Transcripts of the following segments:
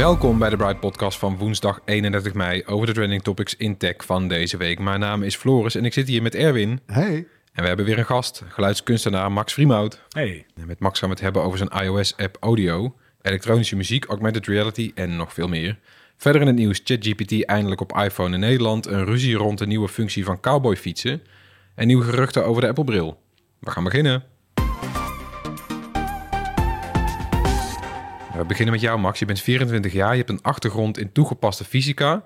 Welkom bij de Bright Podcast van woensdag 31 mei over de trending topics in tech van deze week. Mijn naam is Floris en ik zit hier met Erwin. Hey. En we hebben weer een gast, geluidskunstenaar Max Vriemhout. Hey. En met Max gaan we het hebben over zijn iOS-app Audio, elektronische muziek, augmented reality en nog veel meer. Verder in het nieuws ChatGPT eindelijk op iPhone in Nederland, een ruzie rond de nieuwe functie van cowboyfietsen en nieuwe geruchten over de Apple-bril. We gaan beginnen. We beginnen met jou, Max. Je bent 24 jaar, je hebt een achtergrond in toegepaste fysica.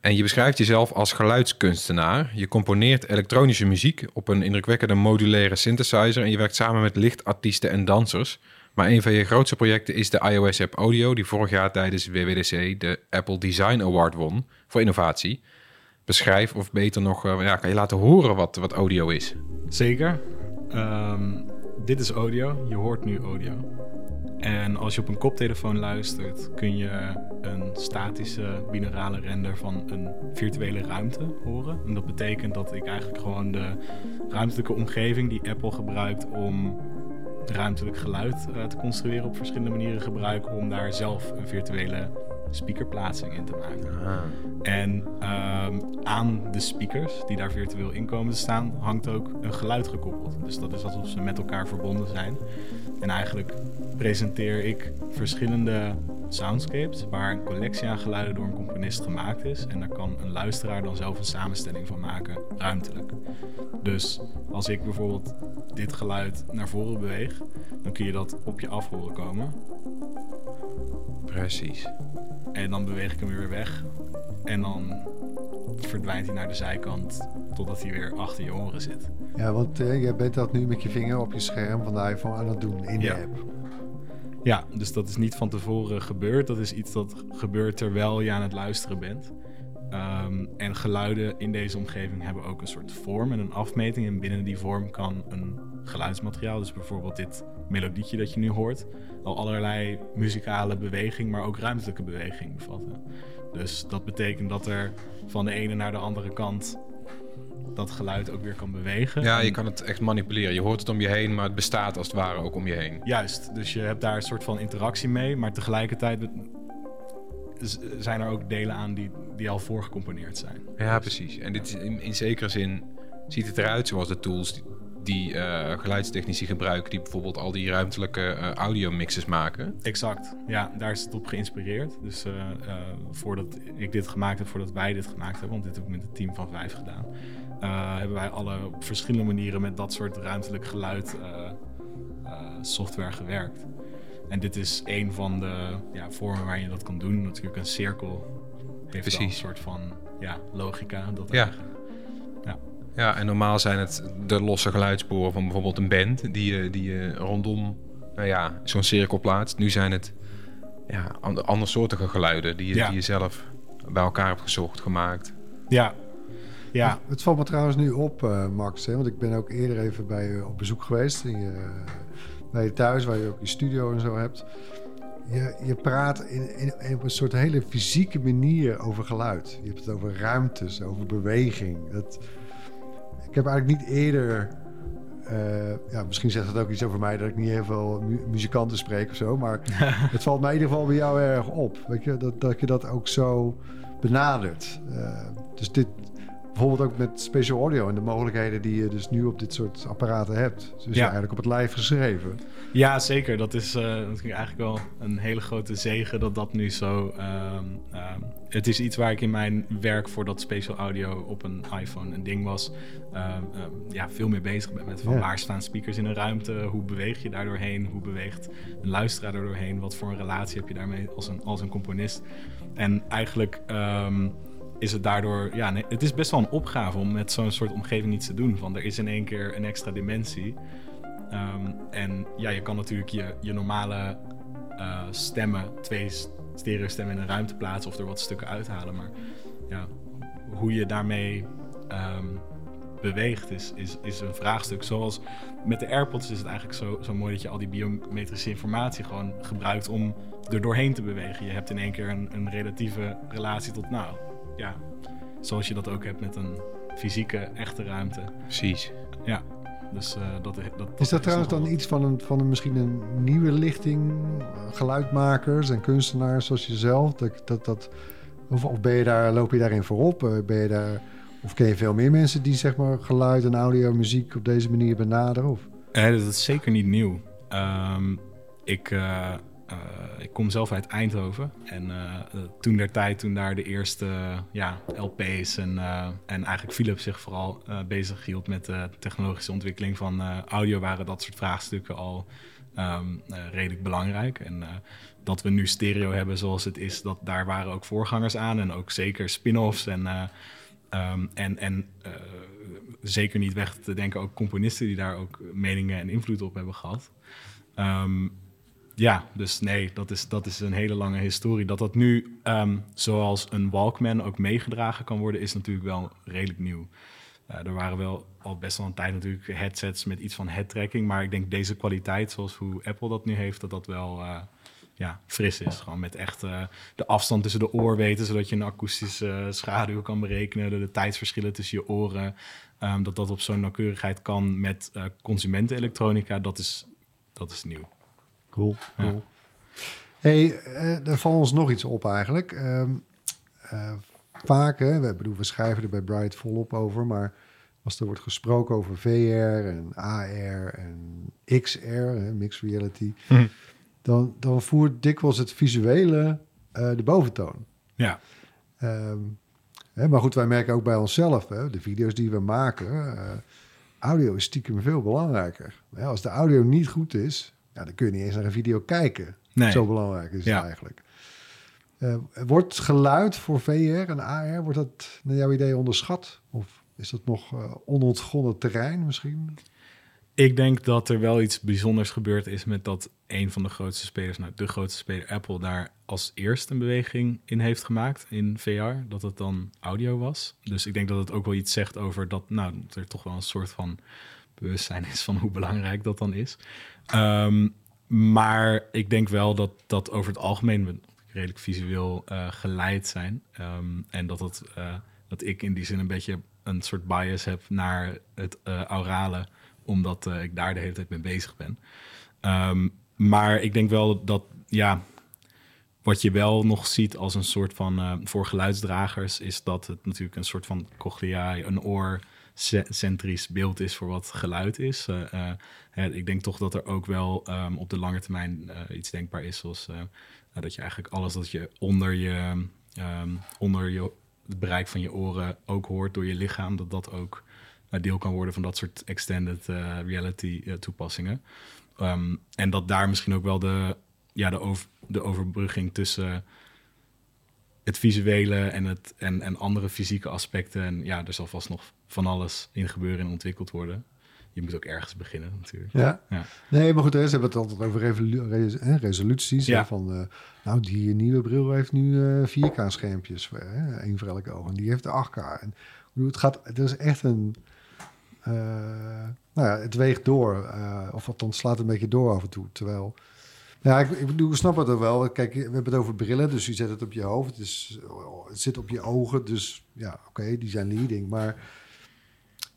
En je beschrijft jezelf als geluidskunstenaar. Je componeert elektronische muziek op een indrukwekkende modulaire synthesizer. En je werkt samen met lichtartiesten en dansers. Maar een van je grootste projecten is de iOS-app Audio, die vorig jaar tijdens WWDC de Apple Design Award won voor innovatie. Beschrijf, of beter nog, eh, ja, kan je laten horen wat, wat audio is? Zeker. Ehm, dit is audio. Je hoort nu audio. En als je op een koptelefoon luistert, kun je een statische binaurale render van een virtuele ruimte horen. En dat betekent dat ik eigenlijk gewoon de ruimtelijke omgeving die Apple gebruikt om ruimtelijk geluid eh, te construeren op verschillende manieren gebruik om daar zelf een virtuele speakerplaatsing in te maken. En ehm, aan de speakers die daar virtueel in komen te staan, hangt ook een geluid gekoppeld. Dus dat is alsof ze met elkaar verbonden zijn. En eigenlijk presenteer ik verschillende soundscapes waar een collectie aan geluiden door een componist gemaakt is. En daar kan een luisteraar dan zelf een samenstelling van maken, ruimtelijk. Dus als ik bijvoorbeeld dit geluid naar voren beweeg, dan kun je dat op je af horen komen. Precies. En dan beweeg ik hem weer weg. En dan verdwijnt hij naar de zijkant totdat hij weer achter je oren zit. Ja, want eh, jij bent dat nu met je vinger op je scherm van de iPhone aan het doen in Ja. de app. Ja, dus dat is niet van tevoren gebeurd. Dat is iets dat gebeurt terwijl je aan het luisteren bent. Ehm, en geluiden in deze omgeving hebben ook een soort vorm en een afmeting. En binnen die vorm kan een geluidsmateriaal, dus bijvoorbeeld dit melodietje dat je nu hoort, allerlei muzikale beweging, maar ook ruimtelijke beweging bevatten. Dus dat betekent dat er van de ene naar de andere kant dat geluid ook weer kan bewegen. Ja, je kan het echt manipuleren. Je hoort het om je heen, maar het bestaat als het ware ook om je heen. Juist, dus je hebt daar een soort van interactie mee, maar tegelijkertijd zijn er ook delen aan die, die al voorgecomponeerd zijn. Ja, precies. En dit is in, in zekere zin ziet het eruit zoals de tools die, eh, geluidstechnici gebruiken, die bijvoorbeeld al die ruimtelijke eh audiomixes maken. Exact, ja, daar is het op geïnspireerd. Dus eh, voordat ik dit gemaakt heb, voordat wij dit gemaakt hebben, want dit heb ik met een team van vijf gedaan, hebben wij alle op verschillende manieren met dat soort ruimtelijk geluid software gewerkt. En dit is een van de ja, vormen waar je dat kan doen. Natuurlijk een cirkel heeft wel een Precies. soort van ja, logica. Dat Ja. eigenlijk- ja. En normaal zijn het de losse geluidssporen van bijvoorbeeld een band die je, die je rondom nou ja, zo'n cirkel plaatst. Nu zijn het ja, ander, andersoortige geluiden die je, Ja. die je zelf bij elkaar hebt gezocht, gemaakt. Ja. Ja. Het valt me trouwens nu op, eh, Max, hè, want ik ben ook eerder even bij je op bezoek geweest. In je, bij je thuis, waar je ook je studio en zo hebt. Je, je praat in, in, in op een soort hele fysieke manier over geluid. Je hebt het over ruimtes, over beweging. Dat, ik heb eigenlijk niet eerder... eh, ja, misschien zegt het ook iets over mij dat ik niet heel veel mu- muzikanten spreek of zo. Maar het valt mij in ieder geval bij jou erg op. Weet je, dat, dat je dat ook zo benadert. Eh, dus dit, bijvoorbeeld ook met special audio en de mogelijkheden die je dus nu op dit soort apparaten hebt. Dus Ja. eigenlijk op het lijf geschreven. Ja, zeker. Dat is natuurlijk eigenlijk wel een hele grote zegen dat dat nu zo. ehm, het is iets waar ik in mijn werk voor dat special audio op een iPhone een ding was. ehm, ja, veel mee bezig ben met van Ja. waar staan speakers in een ruimte, hoe beweeg je daar doorheen, hoe beweegt een luisteraar er doorheen, wat voor een relatie heb je daarmee als een, als een componist. En eigenlijk is het daardoor, ja, nee, het is best wel een opgave om met zo'n soort omgeving iets te doen. Van er is in één keer een extra dimensie. Ehm, en ja, je kan natuurlijk je, je normale eh, stemmen, twee stereo stemmen in een ruimte plaatsen of er wat stukken uithalen. Maar ja, hoe je daarmee ehm, beweegt is, is, is een vraagstuk. Zoals met de AirPods is het eigenlijk zo, zo mooi dat je al die biometrische informatie gewoon gebruikt om er doorheen te bewegen. Je hebt in één keer een, een relatieve relatie tot, nou ja, zoals je dat ook hebt met een fysieke, echte ruimte. Precies. Ja, dus eh, dat, dat... Is dat trouwens dan iets van, een, van een, misschien een nieuwe lichting, eh, geluidmakers en kunstenaars zoals jezelf? Dat, dat, dat, of, of ben je daar, loop je daarin voorop? Eh, Ben je daar, of ken je veel meer mensen die zeg maar, geluid en audio, muziek op deze manier benaderen? Of? Eh, dat is zeker niet nieuw. Ehm, ik, eh, eh, ik kom zelf uit Eindhoven. En eh, eh, toen der tijd, toen daar de eerste ja, LP's en, en eigenlijk Philips zich vooral bezig hield met de technologische ontwikkeling van audio, waren dat soort vraagstukken al ehm, eh, redelijk belangrijk. En dat we nu stereo hebben zoals het is, dat, daar waren ook voorgangers aan. En ook zeker spin-offs en... eh, Ehm, en en zeker niet weg te denken ook componisten die daar ook meningen en invloed op hebben gehad. Ehm, ja, dus nee, dat is, dat is een hele lange historie. Dat dat nu, ehm, zoals een Walkman, ook meegedragen kan worden, is natuurlijk wel redelijk nieuw. Eh, er waren wel al best wel een tijd natuurlijk headsets met iets van headtracking. Maar ik denk deze kwaliteit, zoals hoe Apple dat nu heeft, dat dat wel eh, ja, fris is. Gewoon met echt eh, de afstand tussen de oor weten, zodat je een akoestische schaduw kan berekenen. De, de tijdsverschillen tussen je oren. ehm, dat dat op zo'n nauwkeurigheid kan met consumentenelektronica, dat is, dat is nieuw. Cool. Ja. Hey, eh, er valt ons nog iets op eigenlijk. Ehm, eh, vaak, hè, we, bedoel, we schrijven er bij Bright volop over, maar als er wordt gesproken over VR en AR en XR, hè, mixed reality, Hm. dan, dan voert dikwijls het visuele eh, de boventoon. Ja, Ehm, hè, maar goed, wij merken ook bij onszelf, hè, de video's die we maken, eh, audio is stiekem veel belangrijker. Hè, als de audio niet goed is, ja, dan kun je niet eens naar een video kijken. nee. Zo belangrijk is Ja. het eigenlijk. Eh, wordt geluid voor VR en AR, wordt dat naar jouw idee onderschat? Of is dat nog eh, onontgonnen terrein misschien? Ik denk dat er wel iets bijzonders gebeurd is met dat een van de grootste spelers, nou de grootste speler Apple, daar als eerste een beweging in heeft gemaakt in VR. Dat het dan audio was. Dus ik denk dat het ook wel iets zegt over dat, nou, dat er toch wel een soort van bewustzijn is van hoe belangrijk dat dan is. Ehm, maar ik denk wel dat, dat over het algemeen we redelijk visueel eh, geleid zijn. Ehm, en dat, het, eh, dat ik in die zin een beetje een soort bias heb naar het eh aurale omdat ik daar de hele tijd mee bezig ben. Ehm, maar ik denk wel dat, ja, wat je wel nog ziet als een soort van, voor geluidsdragers, is dat het natuurlijk een soort van cochlea, een oor centrisch beeld is voor wat geluid is. Eh, eh, ik denk toch dat er ook wel ehm, op de lange termijn eh, iets denkbaar is, zoals dat je eigenlijk alles dat je onder je, ehm, onder je bereik van je oren ook hoort door je lichaam, dat dat ook deel kan worden van dat soort extended reality toepassingen. Um, en dat daar misschien ook wel de, ja, de, over, de overbrugging tussen het visuele en, het, en, en andere fysieke aspecten. En ja, er zal vast nog van alles in gebeuren en ontwikkeld worden. Je moet ook ergens beginnen natuurlijk. Ja. ja. Nee, maar goed, ze hebben het altijd over resoluties. Ja. van, uh, nou, die nieuwe bril heeft nu uh, 4K-schermpjes. één voor elke oog. En die heeft de 8K. En, het, gaat, het is echt een... Uh, nou ja, het weegt door. Of althans slaat een beetje door af en toe. Terwijl... Ja, ik, ik, bedoel, ik snap het er wel. Kijk, we hebben het over brillen, dus je zet het op je hoofd. Het, is, het zit op je ogen, dus ja, oké, okay, die zijn leading. Maar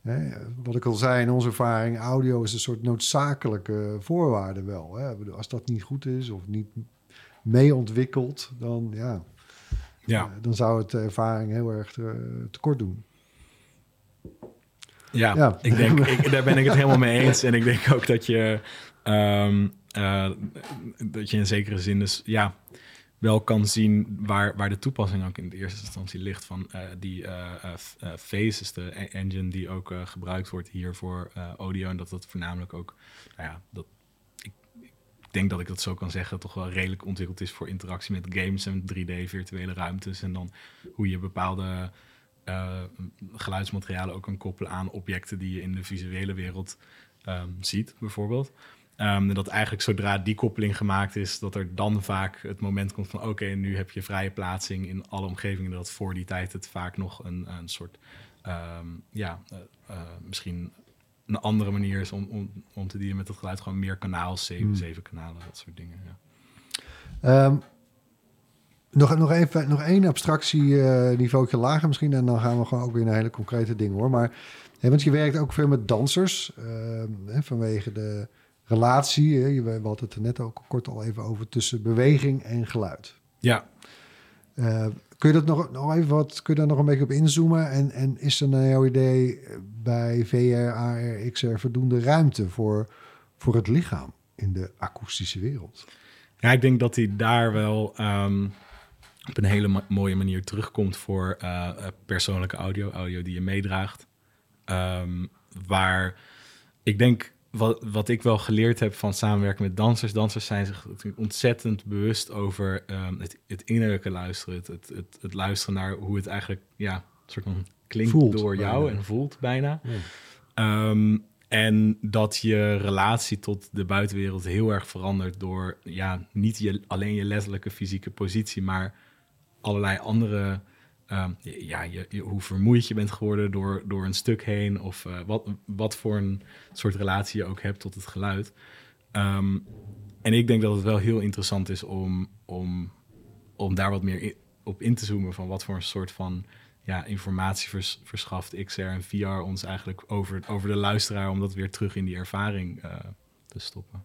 hè, wat ik al zei in onze ervaring, audio is een soort noodzakelijke voorwaarde wel. Hè? Als dat niet goed is of niet mee ontwikkeld, dan, ja, ja. Uh, dan zou het de ervaring heel erg te, tekort doen. Ja, Ja. Ik denk, ik, daar ben ik het helemaal mee eens. En ik denk ook dat je, ehm, eh, dat je in zekere zin dus ja, wel kan zien waar, waar de toepassing ook in de eerste instantie ligt. Van eh, die is de e- engine die ook gebruikt wordt hier voor audio. En dat dat voornamelijk ook, nou ja, dat, ik, ik denk dat ik dat zo kan zeggen, toch wel redelijk ontwikkeld is voor interactie met games en 3D virtuele ruimtes. En dan hoe je bepaalde geluidsmaterialen ook kan koppelen aan objecten die je in de visuele wereld ehm, ziet, bijvoorbeeld. Ehm, en dat eigenlijk zodra die koppeling gemaakt is, dat er dan vaak het moment komt van oké, nu heb je vrije plaatsing in alle omgevingen. Dat voor die tijd het vaak nog een, een soort, ehm, ja, eh, eh, misschien een andere manier is om, om, om te dealen met het geluid. Gewoon meer kanaals, zeven, Hmm. zeven kanalen, dat soort dingen. Ja. Ehm, nog, nog, even, nog één abstractie niveautje lager misschien. En dan gaan we gewoon ook weer naar hele concrete dingen hoor. Maar hè, want je werkt ook veel met dansers. ehm, hè, vanwege de relatie. Hè, je, we hadden het er net ook kort al even over. Tussen beweging en geluid. ja, Eh, kun je dat nog, nog even wat, kun je daar nog een beetje op inzoomen? En, en is er naar jouw idee bij VR, AR, XR voldoende ruimte voor, voor het lichaam in de akoestische wereld? Ja, ik denk dat hij daar wel ehm, op een hele mooie manier terugkomt voor eh, eh, persoonlijke audio, audio die je meedraagt. Ehm, waar ik denk, wat, wat ik wel geleerd heb van samenwerken met dansers, dansers zijn zich ontzettend bewust over ehm, het, het innerlijke luisteren, het, het, het, het luisteren naar hoe het eigenlijk ja, soort van klinkt Voelt door jou bijna. en voelt bijna. Ehm, en dat je relatie tot de buitenwereld heel erg verandert door ja, niet je, alleen je letterlijke fysieke positie, maar allerlei andere. Ehm, ja, je, hoe vermoeid je bent geworden door, door een stuk heen, of eh, wat, wat voor een soort relatie je ook hebt tot het geluid. Ehm, en ik denk dat het wel heel interessant is om, om, om daar wat meer op in te zoomen van wat voor een soort van ja, informatie vers- verschaft XR en VR ons eigenlijk over, over de luisteraar om dat weer terug in die ervaring eh, te stoppen.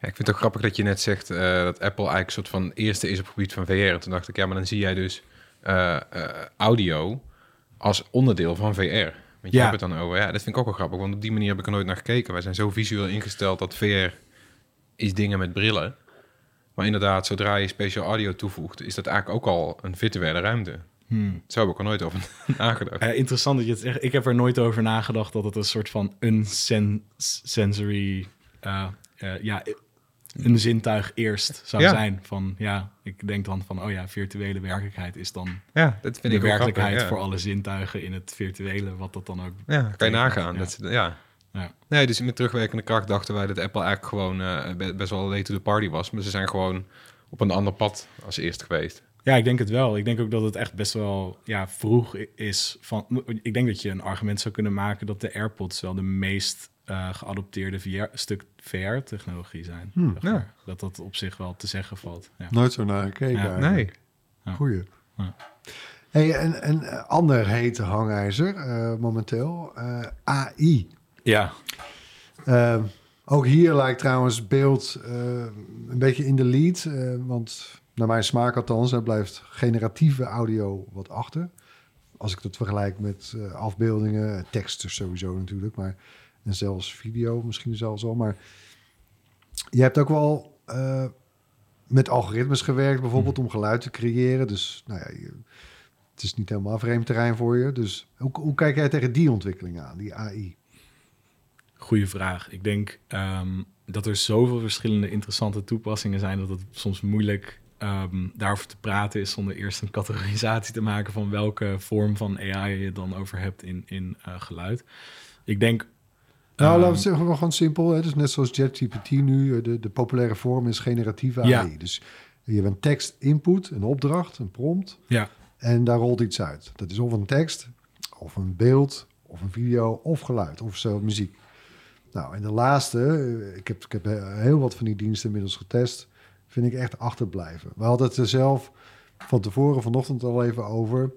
Ja, ik vind het ook grappig dat je net zegt eh, dat Apple eigenlijk een soort van eerste is op het gebied van VR. En toen dacht ik, ja, maar dan zie jij dus eh, eh, audio als onderdeel van VR. Want je Ja. hebt het dan over, ja, dat vind ik ook wel grappig, want op die manier heb ik er nooit naar gekeken. Wij zijn zo visueel ingesteld dat VR is dingen met brillen. Maar inderdaad, zodra je special audio toevoegt, is dat eigenlijk ook al een virtuele ruimte. Hmm. Zo heb ik er nooit over nagedacht. Interessant dat je het zegt. Ik heb er nooit over nagedacht dat het een soort van een sen- sensory, ja, een zintuig eerst zou Ja. zijn. Van ja, ik denk dan van, oh ja, virtuele werkelijkheid is dan Ja, dat vind de ik werkelijkheid grappig, ja. voor alle zintuigen in het virtuele, wat dat dan ook. Ja, kan je nagaan. ja. Dat, ja. Ja. Nee, dus met terugwerkende kracht dachten wij dat Apple eigenlijk gewoon eh, be- best wel late to the party was. Maar ze zijn gewoon op een ander pad als eerst geweest. Ja, ik denk het wel. Ik denk ook dat het echt best wel ja, vroeg is. Van, ik denk dat je een argument zou kunnen maken dat de AirPods wel de meest eh, geadopteerde VR, stuk VR-technologie zijn. Hmm, zeg maar. Dat dat op zich wel te zeggen valt. Ja. Nooit zo naar gekeken Ja. Nee. Ja. Goeie. Ja. Hey, en een eh, ander hete hangijzer eh, momenteel, eh, AI. ja, Eh, ook hier lijkt trouwens beeld eh, een beetje in de lead. eh, want naar mijn smaak althans, er blijft generatieve audio wat achter. Als ik dat vergelijk met eh, afbeeldingen, teksten sowieso natuurlijk, maar en zelfs video misschien zelfs al. Maar je hebt ook wel eh, met algoritmes gewerkt, bijvoorbeeld om geluid te creëren. Dus nou ja, je- het is niet helemaal vreemd terrein voor je. Dus hoe, hoe kijk jij tegen die ontwikkeling aan, die AI? goede vraag. Ik denk ehm, dat er zoveel verschillende interessante toepassingen zijn dat het soms moeilijk ehm, daarover te praten is zonder eerst een categorisatie te maken van welke vorm van AI je dan over hebt in, in eh, geluid. Ik denk. Nou, ehm, laten we zeggen, gewoon simpel. Hè? Dus net zoals ChatGPT nu, eh, de, de populaire vorm is generatieve Ja. AI. Dus je hebt een tekst input, een opdracht, een prompt. Ja, En daar rolt iets uit. Dat is of een tekst, of een beeld, of een video, of geluid, of zelfs muziek. Nou, en de laatste, eh, ik heb, ik heb eh, heel wat van die diensten inmiddels getest, vind ik echt achterblijven. We hadden het er zelf van tevoren vanochtend al even over.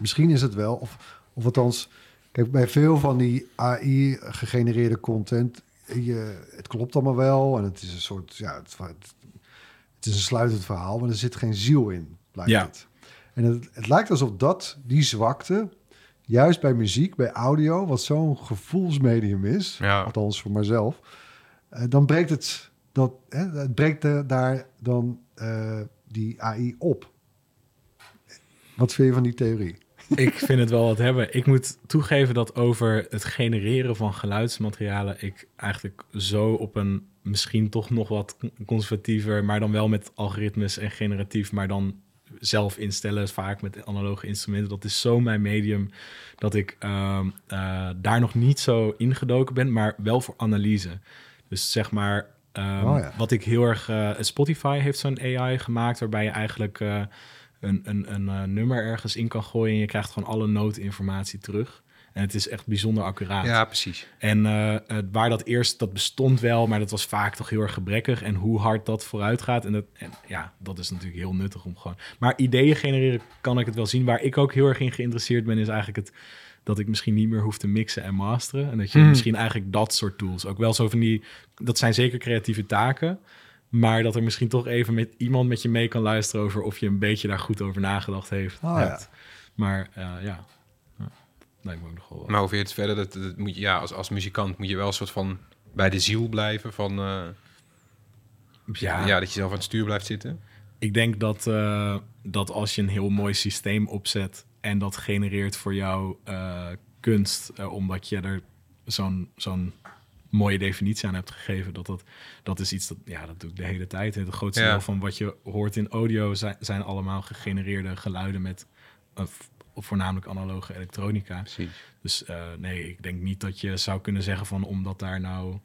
Misschien is het wel, of, of althans, kijk, bij veel van die AI-gegenereerde content, je, het klopt allemaal wel en het is een soort, ja, het, het, is een sluitend verhaal, maar er zit geen ziel in, blijkt Ja. het. En het, het lijkt alsof dat, die zwakte, juist bij muziek, bij audio, wat zo'n gevoelsmedium is, Ja. althans voor mezelf, eh, dan breekt het, dat, hè, het breekt daar dan eh, die AI op. Wat vind je van die theorie? Ik vind het wel wat hebben. Ik moet toegeven dat over het genereren van geluidsmaterialen ik eigenlijk zo op een misschien toch nog wat conservatiever, maar dan wel met algoritmes en generatief, maar dan zelf instellen, vaak met analoge instrumenten. Dat is zo mijn medium dat ik ehm, eh, daar nog niet zo ingedoken ben, maar wel voor analyse. Dus zeg maar, ehm, Oh ja. wat ik heel erg. eh, Spotify heeft zo'n AI gemaakt waarbij je eigenlijk eh, een, een, een eh, nummer ergens in kan gooien en je krijgt gewoon alle nootinformatie terug. En het is echt bijzonder accuraat. Ja, precies. En eh, waar dat eerst, dat bestond wel, maar dat was vaak toch heel erg gebrekkig. En hoe hard dat vooruit gaat. En, dat, en ja, dat is natuurlijk heel nuttig om gewoon. Maar ideeën genereren kan ik het wel zien. Waar ik ook heel erg in geïnteresseerd ben, is eigenlijk het dat ik misschien niet meer hoef te mixen en masteren. En dat je Hmm. misschien eigenlijk dat soort tools ook wel zo van die. Dat zijn zeker creatieve taken. Maar dat er misschien toch even met iemand met je mee kan luisteren over of je een beetje daar goed over nagedacht heeft. Oh, hebt. Maar eh, ja. lijkt me ook nog wel wat. Maar je het verder? Dat, dat moet je, ja, als, als muzikant moet je wel een soort van bij de ziel blijven van... eh, ja, ja, dat je zelf aan het stuur blijft zitten. Ik denk dat, eh, dat als je een heel mooi systeem opzet en dat genereert voor jou eh, kunst, omdat je er zo'n zo'n mooie definitie aan hebt gegeven, dat dat, dat is iets dat, ja, dat doe ik de hele tijd. Het grootste Ja. deel van wat je hoort in audio zijn, zijn allemaal gegenereerde geluiden met v- voornamelijk analoge elektronica. Precies. Dus eh, nee, ik denk niet dat je zou kunnen zeggen van omdat daar nou,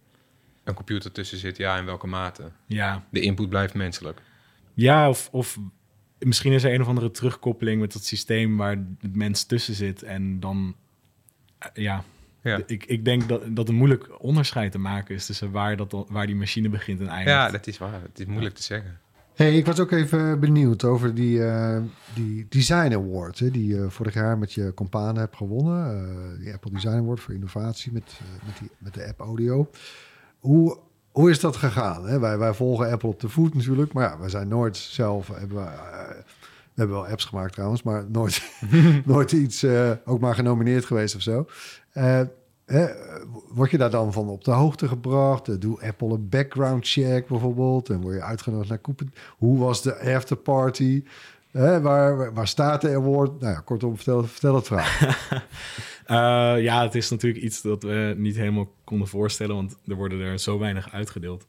Een computer tussen zit, ja, in welke mate? ja, De input blijft menselijk. Ja, of, of misschien is er een of andere terugkoppeling met dat systeem waar het mens tussen zit. En dan, eh, ja, Ja, ik, ik denk dat, dat een moeilijk onderscheid te maken is tussen waar, dat, waar die machine begint en eindigt. ja dat is waar. Het is moeilijk te zeggen. Hey, ik was ook even benieuwd over die, eh, die Design Award, hè, die je vorig jaar met je companen hebt gewonnen. eh, die Apple Design Award voor innovatie met, eh, met, die, met de app Audio. Hoe, hoe is dat gegaan? Hè? Wij, wij volgen Apple op de voet natuurlijk, maar ja, wij zijn nooit zelf, hebben we, we hebben wel apps gemaakt trouwens, maar nooit, nooit iets eh, ook maar genomineerd geweest of zo. Eh, hè, word je daar dan van op de hoogte gebracht? Eh, Doe Apple een background check bijvoorbeeld? En word je uitgenodigd naar Cooper? Hoe was de afterparty? Hè, waar, waar, waar staat de award? Nou ja, kortom, vertel, vertel het verhaal. Eh, ja, het is natuurlijk iets dat we niet helemaal konden voorstellen, want er worden er zo weinig uitgedeeld.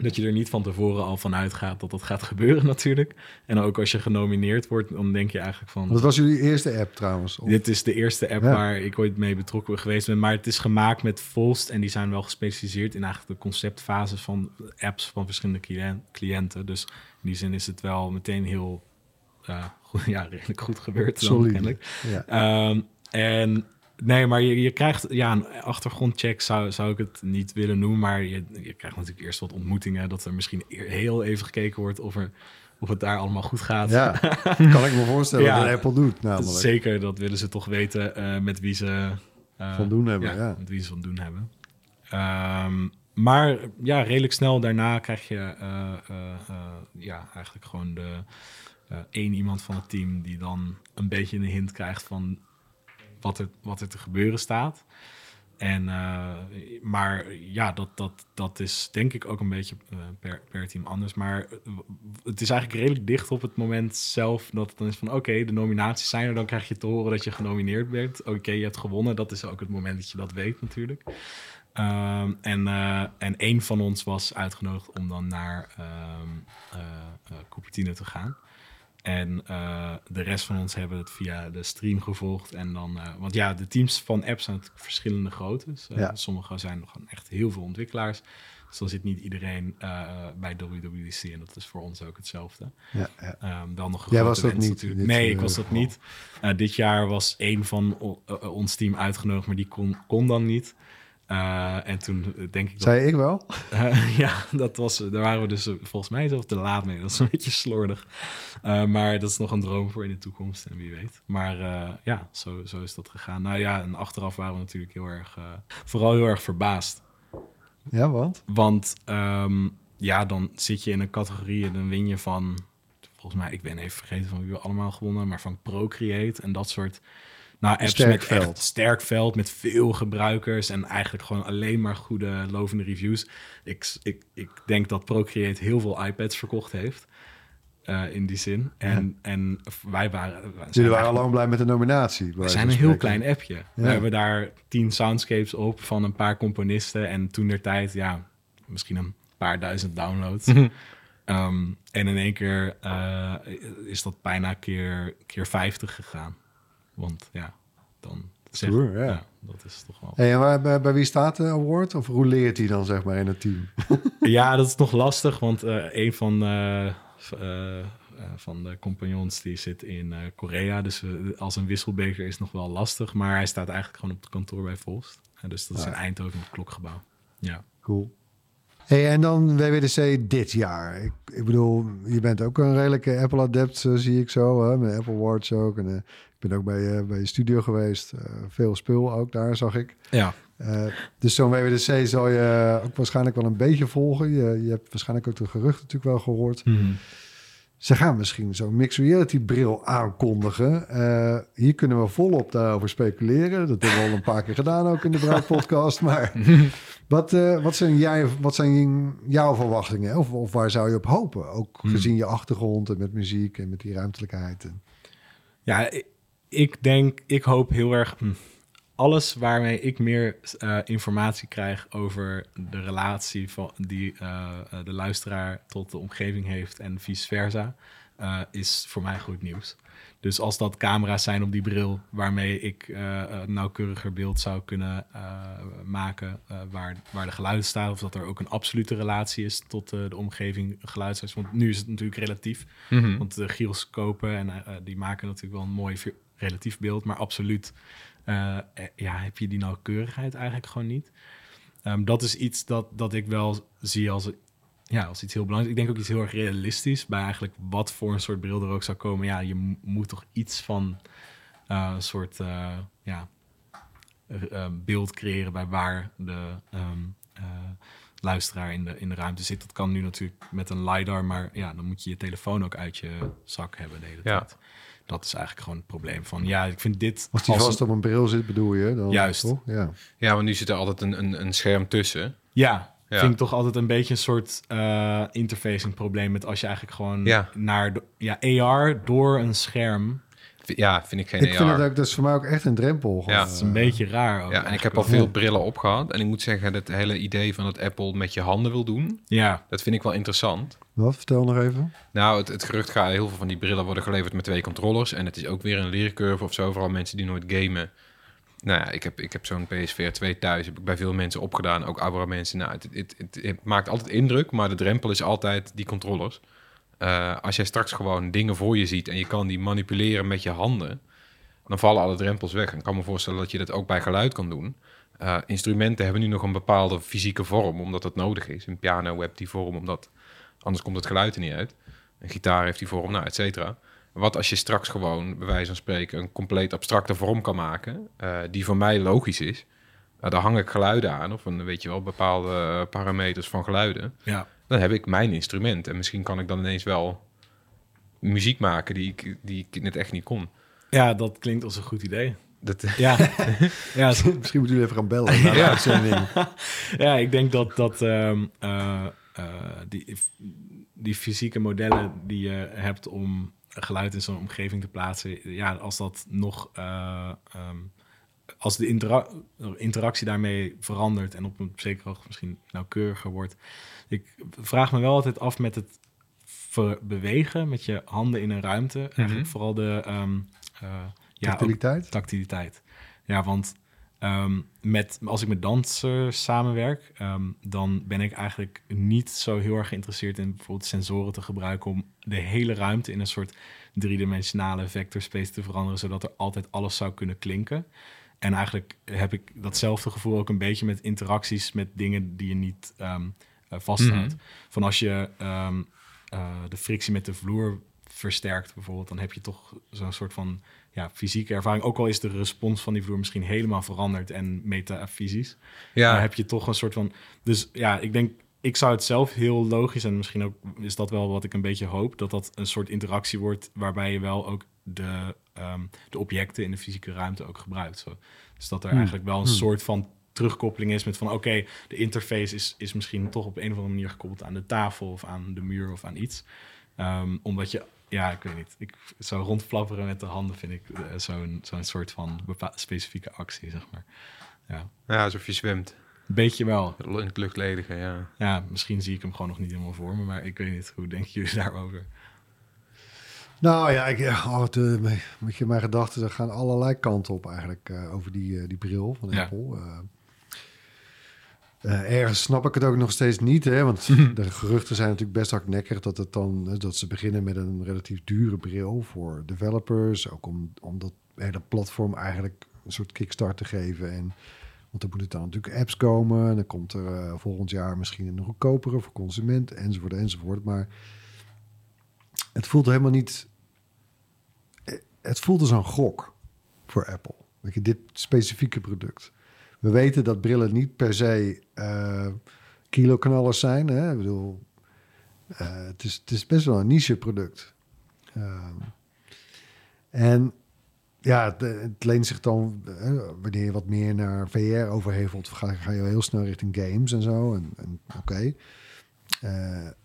Dat je er niet van tevoren al van uitgaat dat dat gaat gebeuren natuurlijk. En ook als je genomineerd wordt, dan denk je eigenlijk van... Dat was jullie eerste app trouwens. Of- Dit is de eerste app Ja. waar ik ooit mee betrokken geweest ben. Maar het is gemaakt met Volst. En die zijn wel gespecialiseerd in eigenlijk de conceptfases van apps van verschillende cliënt- cliënten. Dus in die zin is het wel meteen heel eh, goed, ja, redelijk goed gebeurd. dan kennelijk. Ja. Ehm, en nee, maar je, je krijgt ja, een achtergrondcheck zou, zou ik het niet willen noemen. Maar je, je krijgt natuurlijk eerst wat ontmoetingen. Dat er misschien eer- heel even gekeken wordt of, er, of het daar allemaal goed gaat. ja, kan ik me voorstellen Ja. dat Apple doet namelijk. Zeker, dat willen ze toch weten eh, met wie ze eh, Van doen hebben, ja. Met wie ze van doen hebben. Ehm, maar ja, redelijk snel daarna krijg je eh, ja, eigenlijk gewoon de één iemand van het team die dan een beetje een hint krijgt van wat er, wat er te gebeuren staat. En, eh, maar ja, dat, dat, dat is denk ik ook een beetje eh, per, per team anders. Maar het is eigenlijk redelijk dicht op het moment zelf dat het dan is van... oké, de nominaties zijn er, dan krijg je te horen dat je genomineerd bent. Oké, je hebt gewonnen, dat is ook het moment dat je dat weet natuurlijk. Ehm, en, eh, en één van ons was uitgenodigd om dan naar eh, Cupertino te gaan. En eh, de rest van ons hebben het via de stream gevolgd. En dan, eh, want ja, de teams van apps zijn natuurlijk verschillende groottes. Eh, Ja. Sommige zijn gewoon echt heel veel ontwikkelaars. Dus dan zit niet iedereen bij WWDC. En dat is voor ons ook hetzelfde. Ja, ja. Ehm, wel nog Jij was dat niet, dit, nee, ik was dat geval. niet. Dit jaar was één van ons team uitgenodigd, maar die kon, kon dan niet. Eh, en toen denk ik dat... Zei ik wel? Eh, ja, dat was, daar waren we dus eh, volgens mij zelf te laat mee. Dat is een beetje slordig. Maar dat is nog een droom voor in de toekomst en wie weet. Maar ja, zo, zo is dat gegaan. Nou ja, en achteraf waren we natuurlijk heel erg, vooral heel erg verbaasd. Ja, want? Want ehm, ja, dan zit je in een categorie en dan win je van, volgens mij, ik ben even vergeten van wie we allemaal gewonnen, maar van Procreate en dat soort Nou, apps sterk met veld. echt sterk veld met veel gebruikers en eigenlijk gewoon alleen maar goede lovende reviews. Ik, ik, ik denk dat Procreate heel veel iPads verkocht heeft. eh, in die zin. En, en wij waren. Jullie waren al lang blij met de nominatie. we zijn een heel klein appje. We hebben daar tien soundscapes op van een paar componisten. En toen der tijd, ja, misschien een paar duizend downloads. Ehm, en in één keer eh, is dat bijna keer, keer 50 gegaan. Want ja, dan zeg, Stoer, ja. dat is toch wel. Hey, en waar, bij, bij wie staat de award? Of hoe leert hij dan zeg maar in het team? Ja, dat is nog lastig, want eh, een van, eh, eh, van de compagnons die zit in Korea. Dus als een wisselbeker is nog wel lastig. Maar hij staat eigenlijk gewoon op het kantoor bij Volst. Dus dat is in Eindhoven het klokgebouw. Ja. Cool. Hey, en dan WWDC dit jaar. Ik, ik bedoel, je bent ook een redelijke Apple-adept, eh, zie ik zo. Hè? Met Apple Watch ook. En, eh, ik ben ook bij, je bij je studio geweest. Veel spul ook daar, zag ik. Ja. Dus zo'n WWDC zal je ook waarschijnlijk wel een beetje volgen. Je, je hebt waarschijnlijk ook de geruchten natuurlijk wel gehoord. Ze gaan misschien zo'n mixed reality bril aankondigen. Eh, hier kunnen we volop daarover speculeren. Dat hebben we al een paar keer gedaan ook in de Bruid podcast. Maar wat, eh, wat, zijn jij, wat zijn jouw verwachtingen? Of, of waar zou je op hopen? Ook gezien je achtergrond en met muziek en met die ruimtelijkheid. En... Ja, ik, ik denk, ik hoop heel erg. hm, alles waarmee ik meer eh, informatie krijg over de relatie van die eh, eh, de luisteraar tot de omgeving heeft en vice versa, is voor mij goed nieuws. Dus als dat camera's zijn op die bril waarmee ik eh, nauwkeuriger beeld zou kunnen maken waar, waar de geluid staat, of dat er ook een absolute relatie is tot de omgeving geluidshuis. Want nu is het natuurlijk relatief, want de gyroscopen en die maken natuurlijk wel een mooi relatief beeld, maar absoluut ja, heb je die nauwkeurigheid eigenlijk gewoon niet. Ehm, dat is iets dat, dat ik wel zie als, ja, als iets heel belangrijks. Ik denk ook iets heel erg realistisch bij eigenlijk wat voor een soort bril er ook zou komen. Ja, je mo- moet toch iets van eh, een soort eh, ja, r- eh, beeld creëren bij waar de ehm, eh, luisteraar in de, in de ruimte zit. Dat kan nu natuurlijk met een LiDAR, maar ja, dan moet je je telefoon ook uit je zak hebben de hele Ja. tijd. Dat is eigenlijk gewoon het probleem van, ja, ik vind dit... Als die als vast een- op een bril zit, bedoel je? Dan, Juist. Toch? Ja. Ja, want nu zit er altijd een, een, een scherm tussen. Ja, Ja. vind ik toch altijd een beetje een soort eh interfacing probleem met als je eigenlijk gewoon Ja. naar de, ja, AR door een scherm. Ja, vind ik geen Ik vind AR. het ook, dat is voor mij ook echt een drempel. Ja. Dat is een beetje raar. Ook Ja, en ik heb al veel brillen opgehad. En ik moet zeggen, dat hele idee van dat Apple met je handen wil doen, Ja, dat vind ik wel interessant. Wat? Vertel nog even. Nou, het, het gerucht gaat, heel veel van die brillen worden geleverd met twee controllers. En het is ook weer een leercurve of zo, vooral mensen die nooit gamen. Nou ja, ik heb, ik heb zo'n PSVR 2 thuis, heb ik bij veel mensen opgedaan, ook oudere mensen. Nou, het, het, het, maakt altijd indruk, maar de drempel is altijd die controllers. Eh, als jij straks gewoon dingen voor je ziet en je kan die manipuleren met je handen, dan vallen alle drempels weg. En ik kan me voorstellen dat je dat ook bij geluid kan doen. Eh, instrumenten hebben nu nog een bepaalde fysieke vorm, omdat dat nodig is. Een piano heeft die vorm, omdat anders komt het geluid er niet uit. Een gitaar heeft die vorm, nou, et cetera. Wat als je straks gewoon, bij wijze van spreken, een compleet abstracte vorm kan maken, eh, die voor mij logisch is. Nou, daar hang ik geluiden aan, of een, weet je wel, bepaalde eh, parameters van geluiden. ja. Dan heb ik mijn instrument. En misschien kan ik dan ineens wel muziek maken die ik, die ik net echt niet kon. ja, dat klinkt als een goed idee. Dat, Ja, ja, Misschien moeten jullie even gaan bellen Ja. ja ik denk dat, dat ehm, eh, eh, die, die fysieke modellen die je hebt om geluid in zo'n omgeving te plaatsen, ja, als dat nog, eh, ehm, als de intera- interactie daarmee verandert en op een zekere hoogte misschien nauwkeuriger wordt. Ik vraag me wel altijd af met het bewegen met je handen in een ruimte. Eigenlijk vooral de ehm, eh, ja, Tactiliteit? tactiliteit. Ja, want ehm, met, als ik met dansers samenwerk, ehm, dan ben ik eigenlijk niet zo heel erg geïnteresseerd in bijvoorbeeld sensoren te gebruiken om de hele ruimte in een soort driedimensionale vector space te veranderen, zodat er altijd alles zou kunnen klinken. En eigenlijk heb ik datzelfde gevoel ook een beetje met interacties met dingen die je niet eh, vasthoudt. Van als je eh, de frictie met de vloer versterkt bijvoorbeeld, dan heb je toch zo'n soort van ja, fysieke ervaring. Ook al is de respons van die vloer misschien helemaal veranderd en metafysisch. ja, Dan heb je toch een soort van... Dus ja, ik denk... Ik zou het zelf heel logisch... en misschien ook is dat wel wat ik een beetje hoop... dat dat een soort interactie wordt... waarbij je wel ook de ehm, de objecten in de fysieke ruimte ook gebruikt. Zo. Dus dat er Hmm. eigenlijk wel een Hmm. soort van terugkoppeling is met van oké, de interface is, is misschien toch op een of andere manier gekoppeld aan de tafel of aan de muur of aan iets. Ehm, omdat je, ja, ik weet niet, ik, zo rondflapperen met de handen vind ik eh, zo'n zo'n soort van specifieke actie, zeg maar. Ja, Ja, alsof je zwemt. beetje wel. In het luchtledige, ja. Ja, misschien zie ik hem gewoon nog niet helemaal voor me, maar ik weet niet, hoe denken jullie daarover? Nou ja, ik, ja af en toe met- je mijn gedachten, er gaan allerlei kanten op eigenlijk eh, over die, eh, die bril van Ja. Apple. Eh, eh, ergens snap ik het ook nog steeds niet, hè? want de geruchten zijn natuurlijk best hardnekkig dat, het dan, dat ze beginnen met een relatief dure bril voor developers. Ook om, om dat hele platform eigenlijk een soort kickstart te geven. En, want er moeten dan natuurlijk apps komen. En dan komt er eh, volgend jaar misschien een goedkopere voor consument, enzovoort, enzovoort. Maar het voelt helemaal niet. eh, Het voelt als een gok voor Apple. Weet je, dit specifieke product. We weten dat brillen niet per se eh kiloknallers zijn. Hè? Ik bedoel, eh, het, is, het is best wel een niche product. Ehm, en ja, het, leent zich dan, eh, wanneer je wat meer naar VR overhevelt, ga, ga je heel snel richting games en zo. En, oké.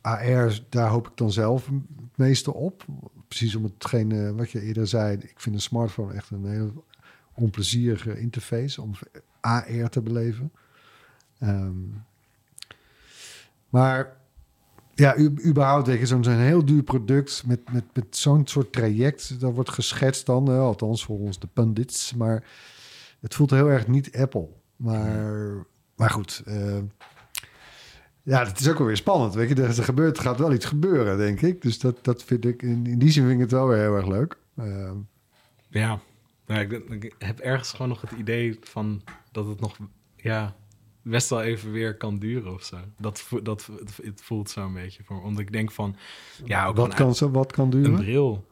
AR, daar hoop ik dan zelf het meeste op. Precies om hetgene wat je eerder zei. Ik vind een smartphone echt een heel onplezierige interface om AR te beleven. Ehm, maar ja, überhaupt, weet je, zo'n heel duur product met, met, met zo'n soort traject, dat wordt geschetst dan, althans volgens de pundits, maar het voelt heel erg niet Apple. Maar, maar goed, eh, ja, het is ook wel weer spannend, weet je, er, gebeurt, gaat wel iets gebeuren, denk ik. Dus dat, dat vind ik, in, in die zin vind ik het wel weer heel erg leuk. Ehm, Ja, nou, ik, ik heb ergens gewoon nog het idee van dat het nog ja, best wel even weer kan duren of zo. Dat, dat, het, voelt zo een beetje voor me. Omdat ik denk van, ja, ook wat, een, kan, zo- wat kan een duren? bril.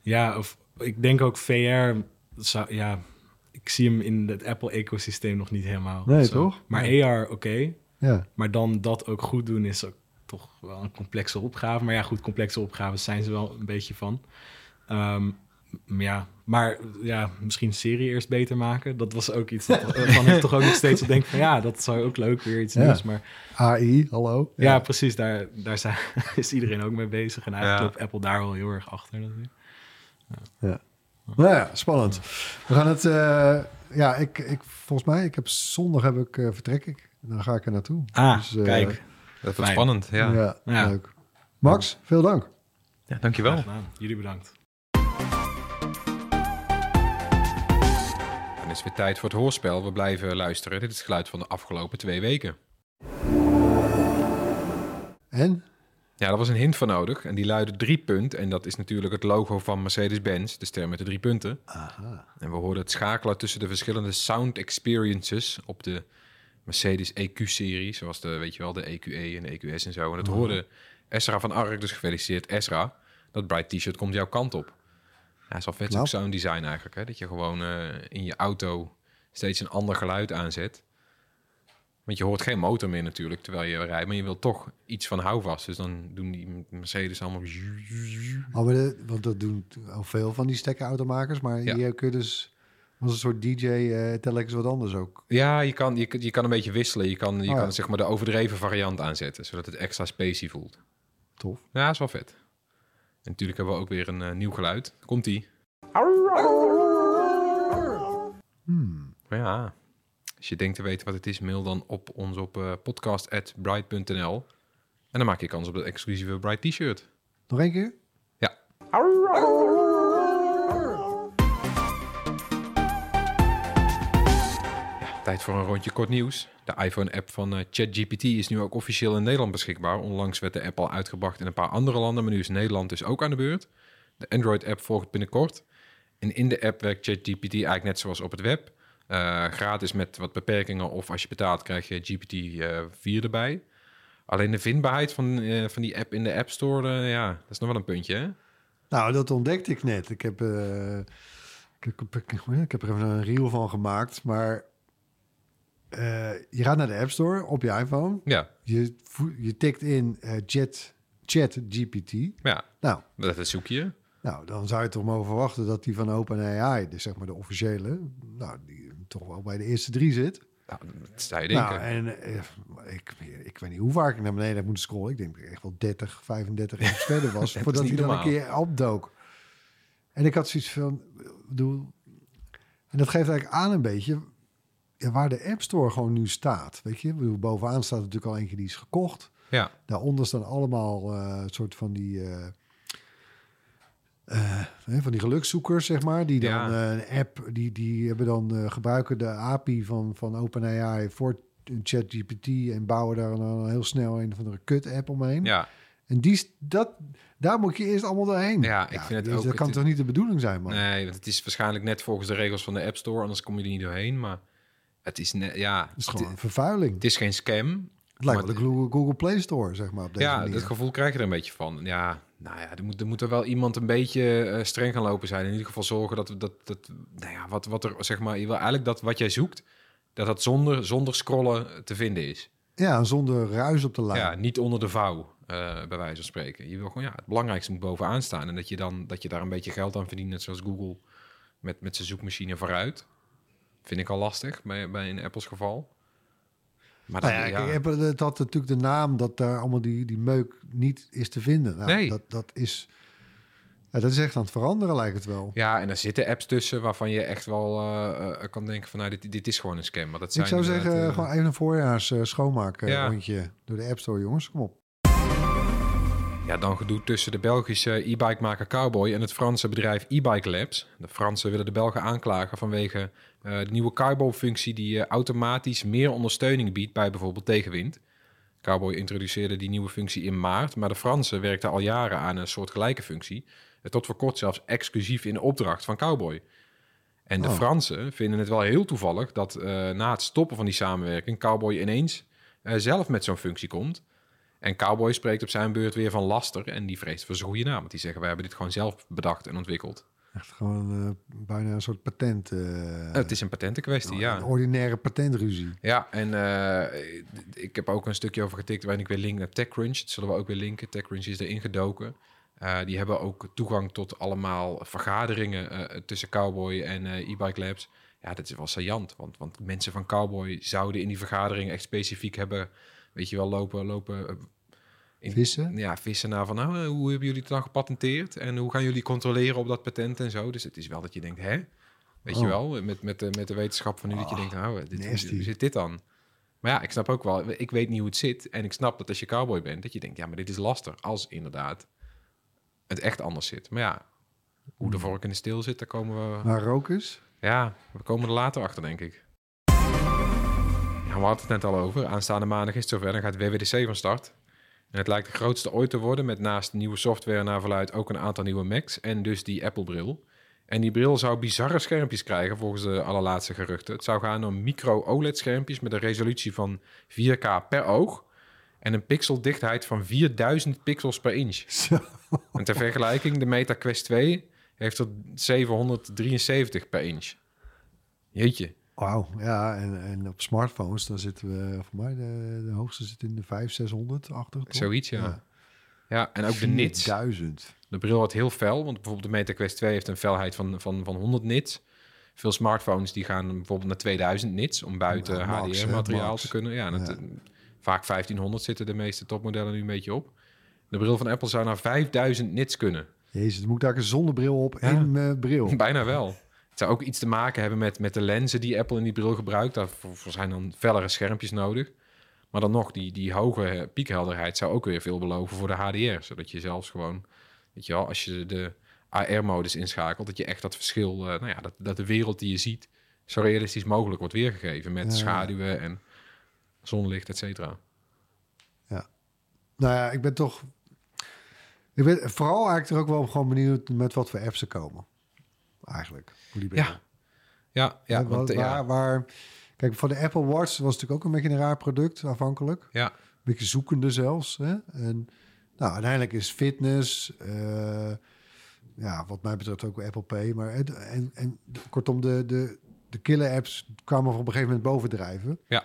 Ja, of ik denk ook VR, zou, ja, ik zie hem in het Apple-ecosysteem nog niet helemaal. Nee, toch? Maar Nee. AR, oké. Ja. Maar dan dat ook goed doen is ook toch wel een complexe opgave. Maar ja, goed, complexe opgaves zijn ze wel een beetje van. Ehm, ja, maar ja, misschien serie eerst beter maken. Dat was ook iets dat, waarvan ik toch ook nog steeds denk van... ja, dat zou ook leuk, weer iets Ja. nieuws. Maar AI, hallo? ja, precies, daar, daar zijn, is iedereen ook mee bezig. En eigenlijk Ja. loopt Apple daar wel heel erg achter. natuurlijk. Nou ja, spannend. We gaan het... eh, ja, ik, ik, volgens mij, ik heb zondag heb ik, eh, vertrek ik. Dan ga ik er naartoe. Ah, Dus, eh, kijk. Dat wordt Fijn. spannend, ja. Ja, Ja. leuk. Max, veel dank. ja dankjewel. Jullie bedankt. Is weer tijd voor het hoorspel. We blijven luisteren. Dit is het geluid van de afgelopen twee weken. En? Ja, daar was een hint voor nodig. En die luidde drie punt. En dat is natuurlijk het logo van Mercedes-Benz. De ster met de drie punten. Aha. En we hoorden het schakelen tussen de verschillende sound experiences op de Mercedes EQ-serie. Zoals de, weet je wel, de EQE en de EQS en zo. En dat hoorde Esra van Ark. Dus gefeliciteerd Esra. Dat Bright T-shirt komt jouw kant op. Ja, is wel vet Knap. ook sound design eigenlijk. Hè? Dat je gewoon eh, in je auto steeds een ander geluid aanzet. Want je hoort geen motor meer natuurlijk terwijl je rijdt. Maar je wilt toch iets van houvast. Dus dan doen die Mercedes allemaal... Oh, maar de, want dat doen al veel van die stekkerautomakers. Maar Ja. je dus als een soort DJ eh telkens wat anders ook. Ja, je kan, je, je kan een beetje wisselen. Je kan, je Oh ja. kan zeg maar de overdreven variant aanzetten, zodat het extra spacey voelt. Tof. Ja, is wel vet. En natuurlijk hebben we ook weer een eh, nieuw geluid. Komt-ie. Hmm. Maar ja, als je denkt te weten wat het is, mail dan op ons op eh, podcast.bright.nl. En dan maak je kans op het exclusieve Bright T-shirt. Nog één keer? Ja. Tijd voor een rondje kort nieuws. De iPhone-app van eh, ChatGPT is nu ook officieel in Nederland beschikbaar. Onlangs werd de app al uitgebracht in een paar andere landen, maar nu is Nederland dus ook aan de beurt. De Android-app volgt binnenkort. En in de app werkt ChatGPT eigenlijk net zoals op het web. Eh, gratis met wat beperkingen of als je betaalt krijg je GPT-4 erbij. Alleen de vindbaarheid van, eh, van die app in de App Store, eh, ja, dat is nog wel een puntje? Nou, dat ontdekte ik net. Ik heb, eh, ik, heb, ik heb er even een reel van gemaakt. Maar eh, je gaat naar de App Store op je iPhone. Ja, Je, je tikt in Jet, Chat GPT. ja Nou, dat is zoek je. Nou, dan zou je toch mogen verwachten dat die van OpenAI, dus zeg maar de officiële, nou, die toch wel bij de eerste drie zit. Nou, dat zou je denken. Nou, en eh, ik, ik weet niet hoe vaak ik naar beneden heb moeten scrollen. Ik denk dat ik echt wel 30, 35 apps verder was, voordat hij dan een keer opdook. En ik had zoiets van, bedoel, en dat geeft eigenlijk aan een beetje ja, waar de App Store gewoon nu staat. Weet je, bedoel, bovenaan staat natuurlijk al eentje die is gekocht. ja, Daaronder staan allemaal eh soort van die, hè, van die gelukszoekers, zeg maar. Die dan Ja. een app, die, die hebben dan gebruiken de API van, van OpenAI voor ChatGPT en bouwen daar dan heel snel een of andere kut-app omheen. ja. En die, dat, daar moet je eerst allemaal doorheen. Ja, ik vind het ook- Dat kan het- toch niet de bedoeling zijn, man? Nee, want het is waarschijnlijk net volgens de regels van de App Store, anders kom je er niet doorheen. Maar het is net, ja, Het is gewoon een vervuiling. het is geen scam. Het lijkt wel de Google, Google Play Store, zeg maar, op deze Ja, manier. dat gevoel krijg je er een beetje van. Ja, nou ja, er moet, er moet er wel iemand een beetje eh, streng gaan lopen zijn. In ieder geval zorgen dat, dat, dat nou ja, wat, wat er, zeg maar, je wil eigenlijk dat wat jij zoekt, dat dat zonder, zonder scrollen te vinden is. Ja, zonder ruis op de lijn. Ja, niet onder de vouw, eh, bij wijze van spreken. Je wil gewoon, ja, het belangrijkste moet bovenaan staan. En dat je dan, dat je daar een beetje geld aan verdient, net zoals Google met, met zijn zoekmachine vooruit. Vind ik al lastig, bij, bij in Apples geval. Maar Nou dat, ja, ja, kijk, Apple, het had natuurlijk de naam dat daar allemaal die, die meuk niet is te vinden. Nou, Nee. dat, dat, is, ja, dat is echt aan het veranderen, lijkt het wel. Ja, en er zitten apps tussen waarvan je echt wel eh, eh, kan denken van... nou, dit, dit is gewoon een scam. Maar dat zijn Ik zou zeggen, eh, gewoon even een voorjaars schoonmaak eh, Ja. rondje door de App Store, jongens. Kom op. Ja, dan gedoe tussen de Belgische e-bike-maker Cowboy... en het Franse bedrijf e-bike labs. De Fransen willen de Belgen aanklagen vanwege eh, de nieuwe Cowboy-functie... die eh, automatisch meer ondersteuning biedt bij bijvoorbeeld tegenwind. Cowboy introduceerde die nieuwe functie in maart... maar de Fransen werkten al jaren aan een soortgelijke functie... eh, tot voor kort zelfs exclusief in opdracht van Cowboy. En de Oh. Fransen vinden het wel heel toevallig dat na het stoppen van die samenwerking Cowboy ineens zelf met zo'n functie komt. En Cowboy spreekt op zijn beurt weer van laster en die vreest voor zijn goede naam. Want die zeggen, wij hebben dit gewoon zelf bedacht en ontwikkeld. Echt gewoon eh, bijna een soort patent. eh, het is een patentenkwestie, ja. Een ordinaire patentruzie. Ja, en eh, ik heb ook een stukje over getikt waarin ik weer link naar TechCrunch. Dat zullen we ook weer linken. TechCrunch is erin gedoken. Die hebben ook toegang tot allemaal vergaderingen tussen Cowboy en e-bike labs. Ja, dat is wel saillant, want, want mensen van Cowboy zouden in die vergadering echt specifiek hebben, weet je wel, lopen, lopen Vissen? Ja, vissen naar van, nou, eh, hoe hebben jullie het dan gepatenteerd? En hoe gaan jullie controleren op dat patent en zo? Dus het is wel dat je denkt, hè? Weet je Oh. wel, met, met, de, met de wetenschap van nu dat je Ah, denkt, nou, dit, nasty. hoe zit dit dan? Maar ja, ik snap ook wel, ik weet niet hoe het zit. En ik snap dat als je cowboy bent, dat je denkt, ja, maar dit is laster. Als inderdaad het echt anders zit. Maar ja, hoe de vork in de steel zit, daar komen we... Maar rook is? Ja, we komen er later achter, denk ik. Ja, we hadden het net al over. Aanstaande maandag is het zover. Dan gaat WWDC van start. En het lijkt de grootste ooit te worden... met naast nieuwe software naar verluid ook een aantal nieuwe Macs... en dus die Apple-bril. En die bril zou bizarre schermpjes krijgen volgens de allerlaatste geruchten. Het zou gaan om micro-OLED-schermpjes... met een resolutie van 4K per oog... en een pixeldichtheid van 4000 pixels per inch. Zo. En ter vergelijking, de Meta Quest 2 heeft er 773 per inch. Jeetje. Wauw, ja. En, en op smartphones, dan zitten we, voor mij, de, de hoogste zit in de 500, 600 achter. toch? Zoiets, ja. Ja, en ook de nits. 1000. De bril wordt heel fel, want bijvoorbeeld de Meta Quest 2 heeft een felheid van, van, van 100 nits. Veel smartphones die gaan bijvoorbeeld naar 2000 nits om buiten Ja, HDR-materiaal te kunnen. Ja, en het, Ja. eh, vaak 1500 zitten de meeste topmodellen nu een beetje op. De bril van Apple zou naar 5000 nits kunnen. Jezus, moet ik daar een zonnebril op Ja. en mijn bril. Bijna wel. Het zou ook iets te maken hebben met, met de lenzen die Apple in die bril gebruikt. Daarvoor zijn dan fellere schermpjes nodig. Maar dan nog, die, die hoge piekhelderheid zou ook weer veel beloven voor de HDR. Zodat je zelfs gewoon, weet je wel, als je de AR-modus inschakelt, dat je echt dat verschil, eh, nou ja, dat, dat de wereld die je ziet, zo realistisch mogelijk wordt weergegeven. Met Ja. schaduwen en zonlicht, et cetera. Nou ja, ik ben toch... Ik ben vooral eigenlijk er ook wel gewoon benieuwd met wat voor apps er komen. Eigenlijk, voor die bril. Ja, ja, ja, want, waar, ja, waar, Kijk, voor de Apple Watch was het natuurlijk ook een beetje een raar product, afhankelijk. ja, Een beetje zoekende zelfs. Hè? En nou, uiteindelijk is fitness, eh, ja, wat mij betreft ook Apple Pay. Maar het- en, en kortom, de, de, de killer apps kwamen op een gegeven moment bovendrijven. ja.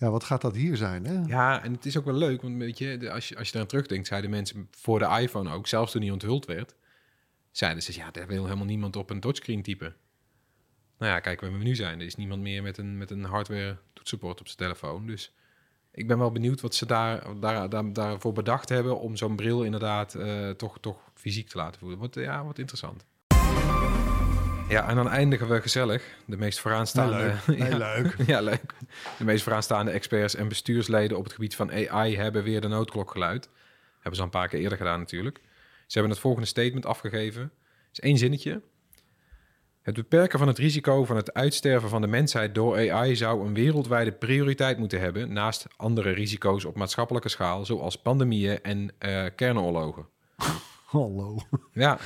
Ja, wat gaat dat hier zijn? Hè? Ja, en het is ook wel leuk, want weet je, de- als je, als je eraan terugdenkt, zeiden mensen voor de iPhone ook, zelfs toen die onthuld werd, zeiden ze, ja, daar wil helemaal niemand op een touchscreen typen. Nou ja, kijk waar we nu zijn. Er is niemand meer met een, met een hardware toetsenbord op zijn telefoon. Dus ik ben wel benieuwd wat ze daar, daar, daar, daarvoor bedacht hebben om zo'n bril inderdaad eh, toch, toch fysiek te laten voelen. Wat, ja, wat interessant. Ja, en dan eindigen we gezellig. De meest vooraanstaande... Heel leuk. ja, leuk. ja, leuk. De meest vooraanstaande experts en bestuursleden op het gebied van AI hebben weer de noodklok geluid. Hebben ze al een paar keer eerder gedaan natuurlijk. Ze hebben het volgende statement afgegeven. Het is één zinnetje. Het beperken van het risico van het uitsterven van de mensheid door AI zou een wereldwijde prioriteit moeten hebben naast andere risico's op maatschappelijke schaal, zoals pandemieën en eh kernoorlogen. Hallo. Ja,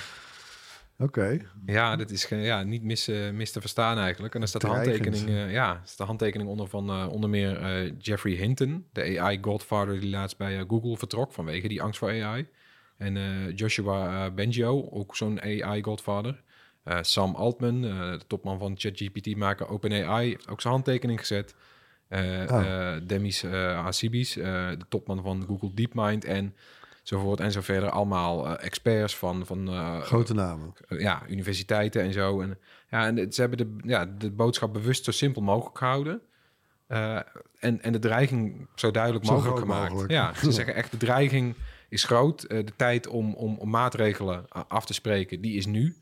Oké. ja, dat is ja, niet mis, eh, mis te verstaan eigenlijk. En er staat de handtekening, eh, ja, staat de handtekening onder van onder meer Jeffrey Hinton, de AI-godfather die laatst bij Google vertrok vanwege die angst voor AI. En eh, Joshua eh, Bengio, ook zo'n AI-godfather. Eh, Sam Altman, de topman van ChatGPT maken OpenAI, heeft ook zijn handtekening gezet. Oh. Demis Hassibis, de topman van Google DeepMind en zovoort en zo verder. Allemaal experts van, van Grote namen. ja, universiteiten en zo. En, ja, en ze hebben de, ja, de boodschap bewust zo simpel mogelijk gehouden. Eh, en, en de dreiging zo duidelijk Zo mogelijk gemaakt. mogelijk. Ja, ze zeggen echt, de dreiging is groot. Eh, de tijd om, om, om maatregelen a- af te spreken, die is nu.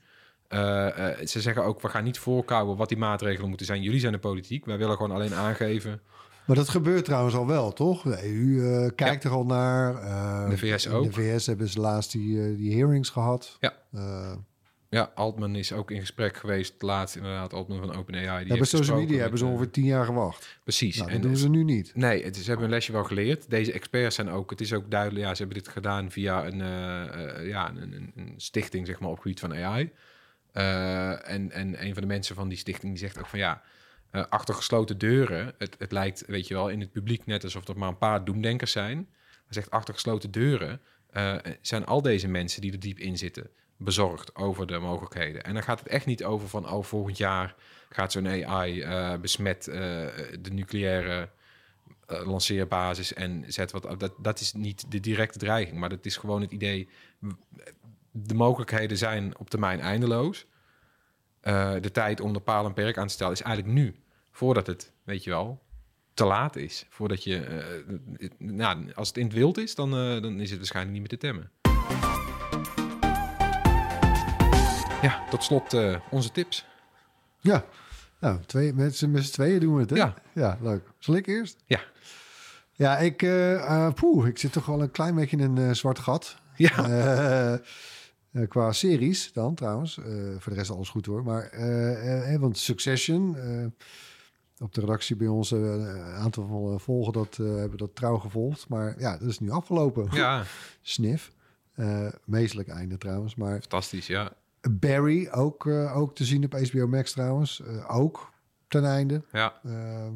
Eh, eh, ze zeggen ook, we gaan niet voorkouwen wat die maatregelen moeten zijn. Jullie zijn de politiek. Wij willen gewoon alleen aangeven. Maar dat gebeurt trouwens al wel, toch? De EU eh, kijkt er al naar. eh, De VS in ook. De VS hebben ze laatst die, eh, die hearings gehad. Ja. Ja, Altman is ook in gesprek geweest. Laatst inderdaad, Altman van OpenAI. Die ja, bij social media met, hebben ze eh, ongeveer tien jaar gewacht. Precies. Nou, dat En doen ze nu niet. Nee, het, ze hebben een lesje wel geleerd. Deze experts zijn ook, het is ook duidelijk, ja, ze hebben dit gedaan via een, eh, eh, ja, een, een, een stichting, zeg maar, op het gebied van AI. En, en een van de mensen van die stichting die zegt ook van ja, achter gesloten deuren, het, het lijkt, weet je wel, in het publiek net alsof er maar een paar doemdenkers zijn. Hij zegt achter gesloten deuren zijn al deze mensen die er diep in zitten bezorgd over de mogelijkheden. En dan gaat het echt niet over van, oh, volgend jaar gaat zo'n AI eh, besmet eh, de nucleaire eh, lanceerbasis en zet wat. Dat, dat is niet de directe dreiging, maar dat is gewoon het idee. De mogelijkheden zijn op termijn eindeloos. De tijd om er paal en perk aan te stellen is eigenlijk nu, voordat het, weet je wel, te laat is. Voordat je, nou, als het in het wild is, dan, dan is het waarschijnlijk niet meer te temmen. Ja, tot slot eh, onze tips. Ja. Nou, twee, met z'n tweeën doen we het, hè? Ja. Ja, leuk. Zal ik eerst? Ja. Ja, ik... eh eh, poeh, ik zit toch wel een klein beetje in een zwart gat. Ja, eh, qua series dan trouwens. Voor de rest alles goed hoor. Maar, eh, want Succession... op de redactie bij ons, een aantal van, volgen dat, hebben dat trouw gevolgd. Maar ja, dat is nu afgelopen. ja, Snif. Meestelijk einde trouwens. Maar fantastisch, ja. Barry, ook, eh, ook te zien op HBO Max trouwens. Eh, ook ten einde. Ja, Ehm,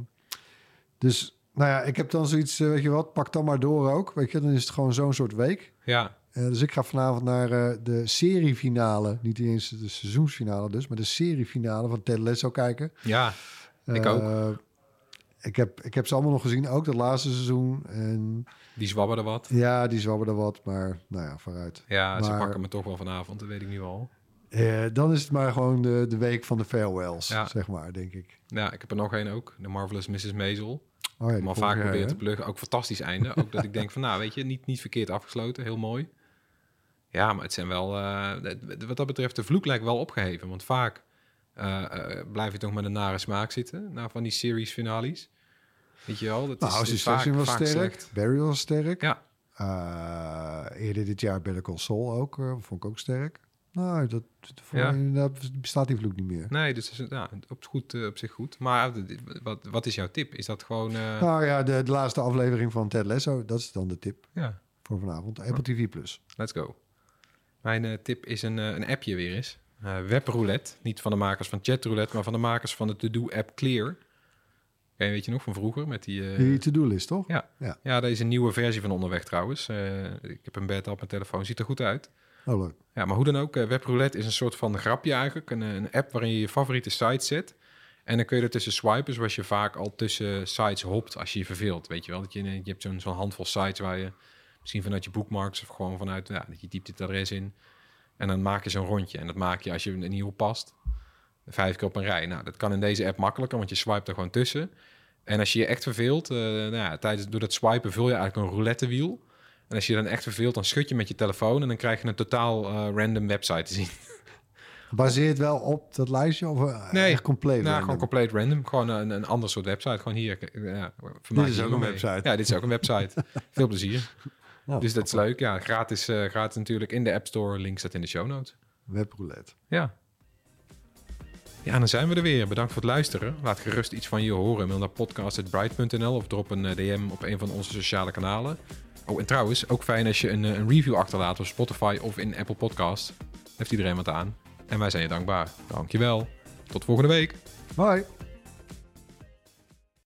dus, nou ja, ik heb dan zoiets, eh, weet je wat, pak dan maar door ook. Weet je, dan is het gewoon zo'n soort week. ja, dus ik ga vanavond naar de seriefinale. Niet eens de seizoensfinale dus, maar de seriefinale van Ted Lasso kijken. ja. Ik Eh, Ik heb, ik heb ze allemaal nog gezien, ook dat laatste seizoen. En Die zwabberde wat. ja, die zwabberden wat, maar nou ja, vooruit. Ja, ze Maar- pakken me toch wel vanavond, dat weet ik nu al. Eh, dan is het maar gewoon de, de week van de farewells, Ja. zeg maar, denk ik. Ja, ik heb er nog één ook. De Marvelous Mrs. Maisel. Oh ja, volg vaak hè? te pluggen. Ook fantastisch einde. Ook dat ik denk van, nou, weet je, niet, niet verkeerd afgesloten. Heel mooi. Ja, maar het zijn wel... eh, wat dat betreft, de vloek lijkt wel opgeheven. Want vaak eh, blijf je toch met een nare smaak zitten. Na van die series finales. Weet je wel? Dat Nou, is, vaak, was vaak sterk. slecht. Barry was sterk. Ja, eerder dit jaar Better Call Saul ook. vond ik ook sterk. Nou, dat, voor Ja. mij inderdaad bestaat die vloek niet meer. nee, dus is, ja, op, goed, eh, op zich goed. Maar eh, wat, wat is jouw tip? Is dat gewoon... eh, Nou ja, de, de laatste aflevering van Ted Lasso, dat is dan de tip ja, voor vanavond. Apple TV+. Plus. Let's go. Mijn tip is een, een appje weer eens. Webroulette. Niet van de makers van Chatroulette, maar van de makers van de to-do-app Clear. Je, weet je nog, van vroeger? Met die, Die to-do-list, toch? ja. Ja. Ja. deze een nieuwe versie van onderweg trouwens. Ik heb een beta op mijn telefoon. Ziet er goed uit. Oh. Ja, maar hoe dan ook, eh, Webroulette is een soort van grapje eigenlijk. Een, eh, een app waarin je je favoriete sites zet. En dan kun je er tussen swipen, zoals je vaak al tussen sites hopt als je je verveelt. Weet je wel, dat je, je hebt zo'n handvol sites waar je misschien vanuit je bookmarks of gewoon vanuit, ja, dat je typt het adres in. En dan maak je zo'n rondje. En dat maak je als je een nieuwe past. Vijf keer op een rij. Nou, dat kan in deze app makkelijker, want je swipe er gewoon tussen. En als je je echt verveelt, eh, nou ja, tijdens, door dat swipen vul je eigenlijk een roulettewiel. En als je dan echt verveelt, dan schud je met je telefoon... en dan krijg je een totaal eh, random website te zien. Gebaseerd wel op dat lijstje of eh, Nee, echt compleet? Nou, random? gewoon compleet random. Gewoon een, een ander soort website. Gewoon hier. eh, Ja, vermaak is ook een mee. website. Ja, dit is ook een website. Veel plezier. Nou, dus dat is leuk. Ja, gratis, eh, gratis natuurlijk in de App Store. Link staat in de show notes. Webroulette. Ja. Ja, dan zijn we er weer. Bedankt voor het luisteren. Laat gerust iets van je horen. Mail naar podcast.bright.nl of drop een eh, DM op een van onze sociale kanalen. Oh, en trouwens, ook fijn als je een, eh, een review achterlaat op Spotify of in Apple Podcast. Heeft iedereen wat aan. En wij zijn je dankbaar. Dankjewel. Tot volgende week. Bye.